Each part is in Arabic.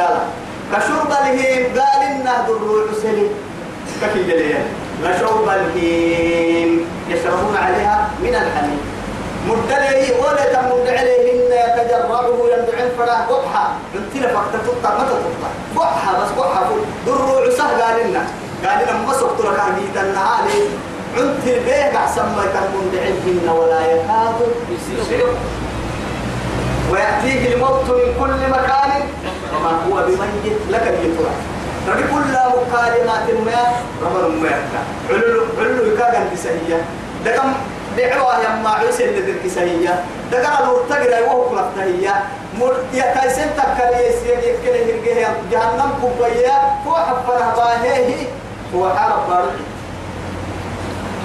قال كشرب الهيم قال إنه الروح سلي كفي دليل لشرب الهيم. يشربون عليها من الحميم. مدلي ولا تمد عليهن يتجرعه يندعن فلا قبحة له فقط تقطع متى تقطع قبحة بس قبحة الروح سهل قال لنا قال لنا ما سقط لك عميد النهالي عنت البيع أحسن ما كان مندعيهن ولا يكاد ويأتيه الموت من كل مكان. وما هو بميت لك اليتوى ربي كل مكالمات ما رمر ما علو علو يكاغن بسهية دقم دعوة يما عيسى اللي ذلك سهية. دقم الورتقر وهو كلفت هي يا كايسن تكالي يسير يكله يرجع جهنم كوبايا. هو حفرها باهيه. هو بارد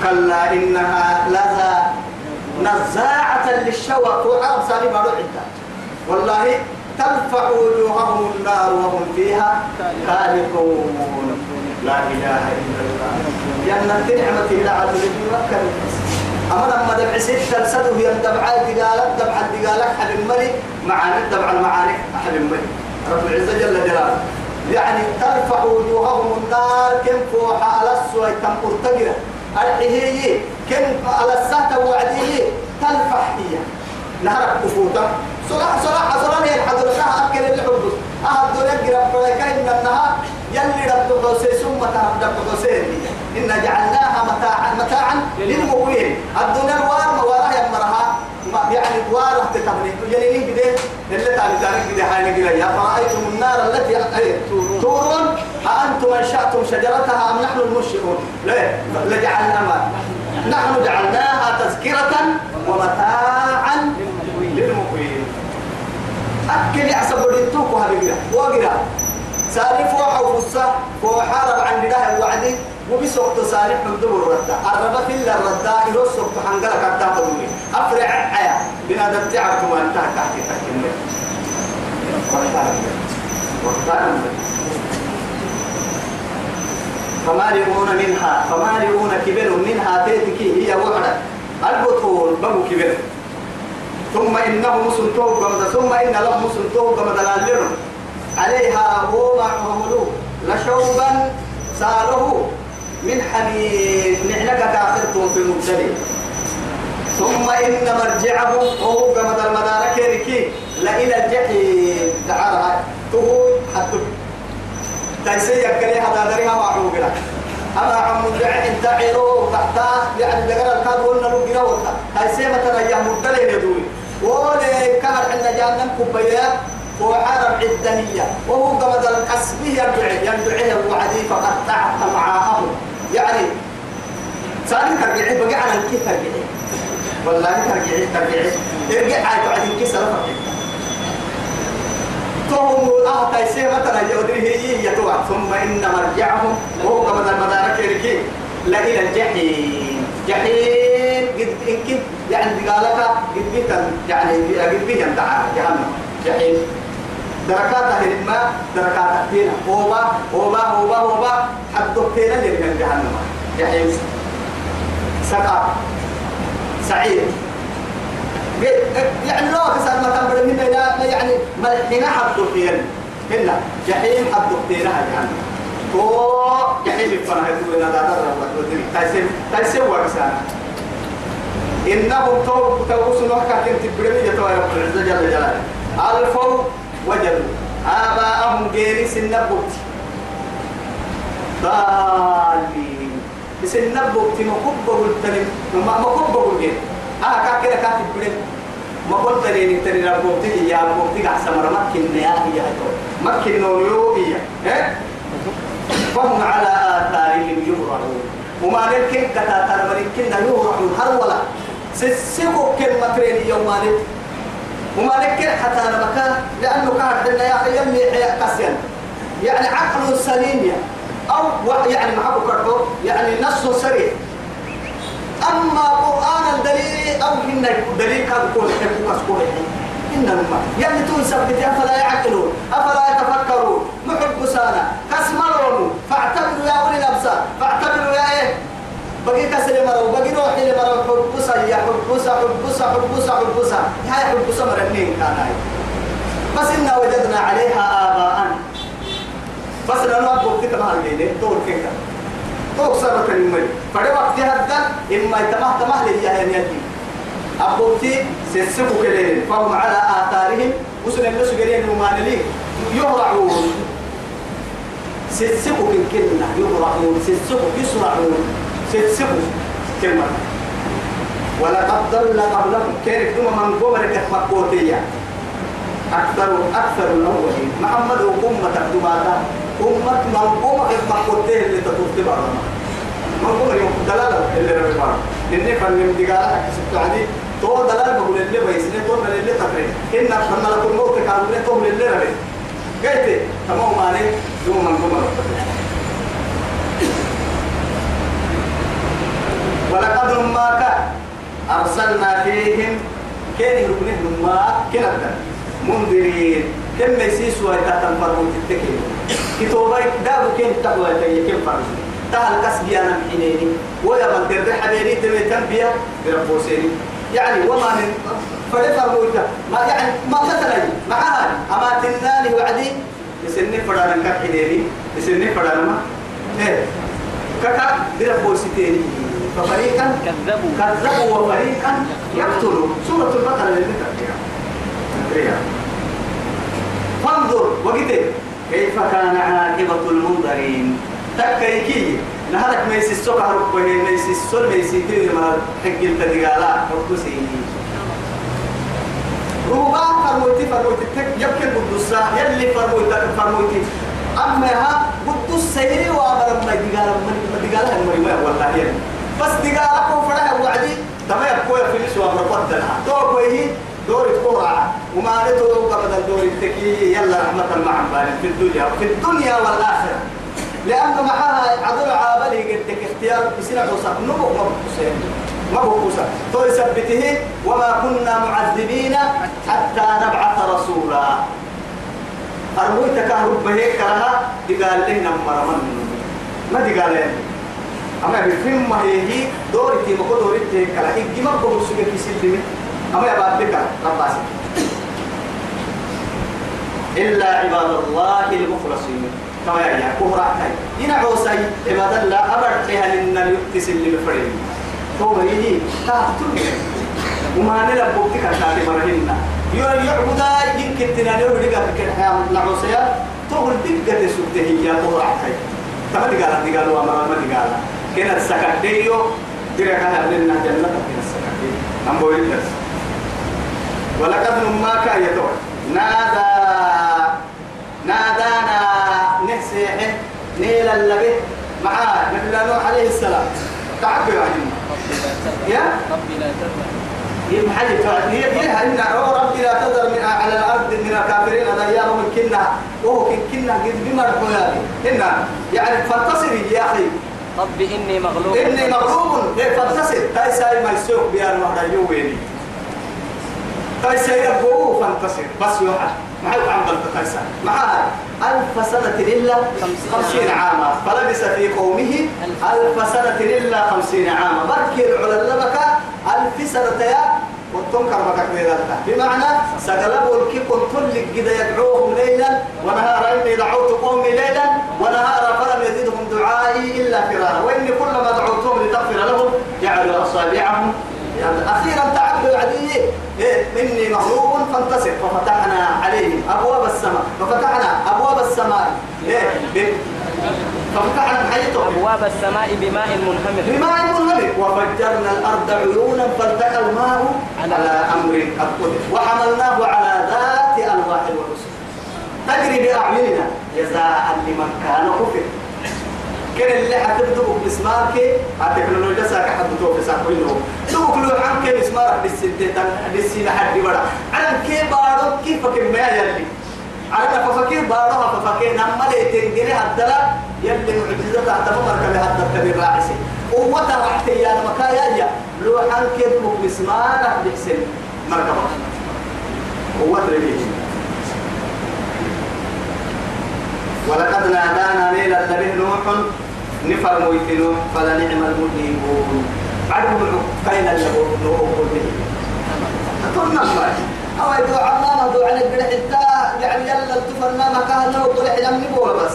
كلا إنها لذا نزاعة للشوى. وعرب سالي ما والله تلفع وجوههم النار وهم فيها كالحون لا إله إلا الله. جنة نعمة الله عز وجل وكر أما لما دمع ستة سده يندمع الدقالة دمع الدقالة أحد الملي معاني دمع المعاني أحد الملي. رب العزة جل جلاله. يعني ترفع وجوههم النار كم فوحة على السوى تم ارتقرة الحهية كم على السهتة وعديه تلفح هي. نهرك كفوتا صلاح صلاح صلاح هي الحضرة أكل اللي حبس أهد دولك رب إن النهار يلي رب تهب رب حسين. إن جعلناها متاعا متاعا للمقوين الدنيا الوار موارها يمرها يعني وارة يعني ليه كده اللي تعالي تعالي كده هاي نقول يا فرأيتم النار التي تورون. أأنتم أنشأتم شجرتها أم نحن المنشئون؟ لا لجعلنا ما نحن جعلناها تذكرة ومتاعا للمقوين أكل يعصب ردتوك وهذه وقرا سالي فوحة وفصة وحارب عن الله الوعدي وبسوق تصالح من دور الردة الربا في الردة إلو سوق تحنقلك حتى تقولي أفرع عيا. بنادم تعرف ما انتهى تحت تحت الميت فمالئون منها. فمالئون كبر منها. تيتكي هي وحدة. البطول بمو كبر. ثم إنهم سنتوه ثم إن لهم سنتوه قمد عليها هو معمولو لشوبا سأله من حميم نحنك كافرتم في المبتدئ. ثم إن مرجعهم هو قمد المدارك ركي. لإلى الجحيم. تعالى تهو حتى تيسي يكري هذا دريها معروف لك أما عم دعي تعيرو تحت يعني دقر الكاد قلنا له وقتا. تيسي مثلا يا مدلين يدوي ولا كهر عند جهنم كوبايا وحارب عدنية وهو قمد الكسبه يدعي يدعي الوعدي فقد تعب معاهم. يعني سالي ترجعي بقى على الكيف ترجعي. والله ترجعي ترجعي. ارجع عاد بعد الكيس توهم آه تيسير مثلا يودري هي يتوع ثم إن مرجعهم وهو كما المدارك يركي. لا إلى الجحيم. جحيم قد يمكن يعني قالك قد بيتا يعني قد بيتا جهنم. جحيم. دركات هرما دركات فينا هوبا هوبا هوبا هوبا حتى فينا اللي من جهنم. جحيم سقا سعيد. يعني لو كسر ما تنبر من هنا يعني ملحنا حد فين هنا جحيم حد فينا جهنم. تو جحيم فنا هتقول لنا ده ده تايسين تايسين ورسانا إنهم تو توصل وقت كنت بريمي جتوا يا رب العزة جل جلاله ألفوا وجدوا آباءهم غير سن بوت ضالين. سن بوت مكبة التنم ما مكبة الجن آه كاكرا كاتب بريم ما قلت لي نتري ربوتي يا ربوتي أحسن مرة مكن يا هي مكن نوريو هي فهم على آثارهم يهرعون وما لكن كتا تربرين كنا يهرعون هرولا. سيسيكو كلمة رين يوم مالك وما لك حتى أنا مكان لأنه كان لنا يا أخي يمي قسيا يعني عقل سليم أو يعني معه كرتو يعني نص سريع أما قرآن الدليل أو إن الدليل كان يقول حكم كسكول إنما يعني تنسب أفلا يعقلون أفلا يتفكرون. حبسا حبسا حبسا حبسا هاي حبسا مرنين كان هاي. بس إنا وجدنا عليها آباء. اللي دور كذا توك سبت المي فده وقت هذا إما يتمه تمه لي يا هنيتي أبوتي سيسبوا كلين فهم على آثارهم. وصل الناس قريين ومالين يهرعون. سيسبوا كلنا يهرعون. سيسبوا يسرعون. سيسبوا كلمة. ولقد ضل قبلهم. كيف دوما من قبل مكوتية أكثر أكثر الأولين محمد وأمة دماتا أمة من قوم مكوتية اللي تطلب بعضها من يوم دلالة اللي ربي بعض. إني فنم دقالة كسبت عدي. تو دلالة بقول اللي بيسني تو من اللي تقري إن فن لك الموت كانوا اللي تو من اللي ربي قلت تمام مالي دوما من قوم ولقد ما كان أرسلنا فيهم كان يركنهم ما كندا منذرين. كم يسيس ويتاتن فرمو تتكي كتوبا دابو كم تقوى كم فرمو تهل كسبي أنا محينيني ويا من ترد حبيني تمي تنبيا؟ بربوسيني يعني وما من فلي فرمو ما يعني ما مثلا معها أما تناني وعدي. يسني فرانا كحينيني. يسني فرانا ما. إيه. كاكا. بربوسيتيني ففريقا كذبوا. كذبوا وفريقا يقتلوا. سورة البقرة اللي فيها فانظر وقت كيف كان عاقبة المنذرين؟ تكيكي نهارك ما يسسوك هربه ما يسسول ما يسيتين ما حق التدقالا حقوسي روبا فرموتي فرموتي تك. يمكن قدوسا يلي فرموتي فرموتي أما ها قدوس سيري وامر ما دقالا ما دقالا هم ما والله يعني بس دقالا كو فرح وعدي تمام كوي فلس وامر قدنا تو كوي دور الكورة. وما نتو قبل الدور التكي يلا رحمة مع بالي في الدنيا في الدنيا والآخرة. لأنه معها عدل عابلي قلت لك اختيار بسنة وصف نبو ما بقصة تو يثبته وما كنا معذبين حتى نبعث رسولا. أرمويت كهرب بهيك كرها؟ دقال لنا مرمن. ما دقال لنا. أما بفهم ما هي دورتي ما دورتي كلا إجي ما بقول في سلمي أما يا بعد بك رباسي إلا عباد الله المخلصين. كما يعني كهرة كاي ينعو سي عباد الله أبر فيها لنا يكتسل للفرين تو هي تاهتم وما نلبوك كاتاتي مرهنا يعبدا يمكن تنانيو بدقا كده نعو سيا تقول دقة سبته هي كهرة كاي تما دقالا دقالا وما ما دقالا كنا السكاكيو ترى كان لنا جنة كنا السكاكيو نمبو يدرس ولقد نماك يتوى نادى نادانا نحسيح نيل اللبه معاه نبي نوح عليه السلام. تعبر عنه يا؟ ربي لا تذر هي هي إن ربي لا تذر من على الأرض من الكافرين. ديارهم كنا. وهو كن كنا قد رحمنا إن يعني فانتصري يا أخي. رب إني مغلوب. إني مغلوب. إيه فانتصر تايساي ما يسوق بيان وحدا يويني. تايساي يبقوا فانتصر بس يوحد. ما هو عم تايسا معها ألف سنة إلا خمسين عاما. فلبس في قومه ألف سنة. إلا خمسين عاما. بركي على اللبكة ألف سنة يا وتنكر ليلتها بمعنى سقلبوا الكي كنت لك كده يدعوهم ليلا ونهارا إني دعوت قومي ليلا ونهارا دعائي إلا فرارا وإني كلما دعوتهم لتغفر لهم جعلوا أصابعهم. يعني أخيرا تعبد العدي إيه؟ إني مغلوب فانتصر ففتحنا عليهم أبواب السماء. ففتحنا أبواب السماء. إيه؟ ففتحنا حيثهم أبواب السماء بماء منهمر. بماء منهمر. وفجرنا الأرض عيونا فالتقى الماء على أمر قد وحملناه على ذات ألواح ونسر تجري بأعيننا جزاء لمن كان كفر. كان اللي حتبدو بسمارك التكنولوجيا ساك حد تو في ساكو له تو كل عام كيف اسمارك بالسنتين بالسنة حد بڑا على كيف بارو كيف كم ما يلي؟ على ففكير بارها ففكير نما لي تنجري هدلا يلي معجزة تعتبر مركبة هدلا كبير راعسي قوة رحت يا مكايا يا لو عن كيف بسمارك بحسن مركبة قوة رجيش ولقد نادانا ليلة به نوح نفر مويتنو فلنعم المجيبون عدو كاين اللي نوح به أتونا الله. أو يدعو عنا ما دعو على الجرح حتى يعني يلا التفرنا مكان لو طلع لم نبوه بس.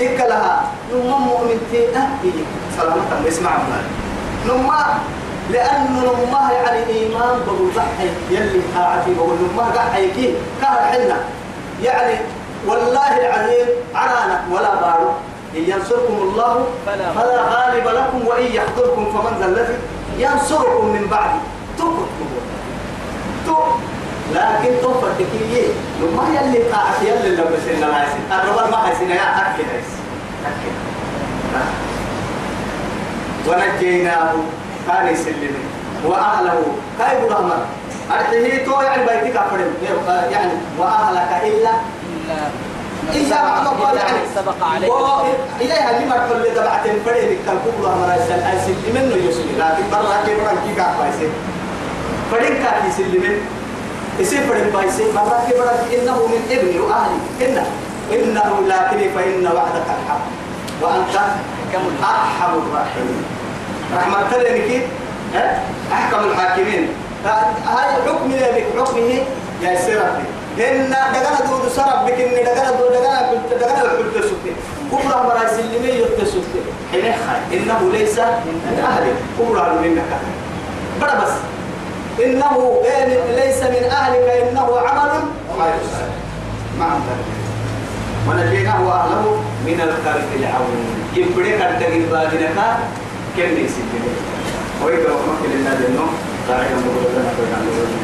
إكلها نما مؤمن تي أهدي سلامة اسمع الله. نما لأنه نما يعني إيمان بقول ضحي. يلي قاعدي بقول نما قاعد كي كهر حنا يعني والله العظيم عرانا. ولا بارو إن ينصركم الله فلا غالب لكم وإن يحضركم فمن ذا الذي ينصركم من بعد. تو لكن توفر تكيي لما يلي قاعد يلي لما سنة لا يسن الربال ما حسنا يا أكيد هيس أكيد ونجيناه كان يسلم وأهله. كاي رحمة أرحيه تو يعني بيتك أفرم. يعني وأهلك إلا إلا إلا ما قال يعني سبق عليك. و- إليها لما تقول لي دبعتين فريد كالكبرى مرة يسل أسل منه يسلم لكن برا كيف ران كي كاك بايسي؟ فريد كاك يسلم يسير فريد بايسي؟ برا كيف ران إنه من ابني وأهلي إنه إنه لكن فإن وعدك الحق. وأنت أرحم الراحمين. رحمة لك أحكم الحاكمين. هاي حكم لك حكمه يا سيرتي هن دغنا دود سرب بك دغنا دود دغنا كنت دغنا كنت سكت كبرى مرا سلمي يتسكت حين خاي إنه ليس من أهلك كبرى منك بڑا بس. إنه ليس من أهلك إنه عمل. ما ذلك ونجيناه وأهله من الكرب العظيم يبدي كرت جبادنا كم يسيبه ويقرأ مكة لله لأنه قاعد يقول لنا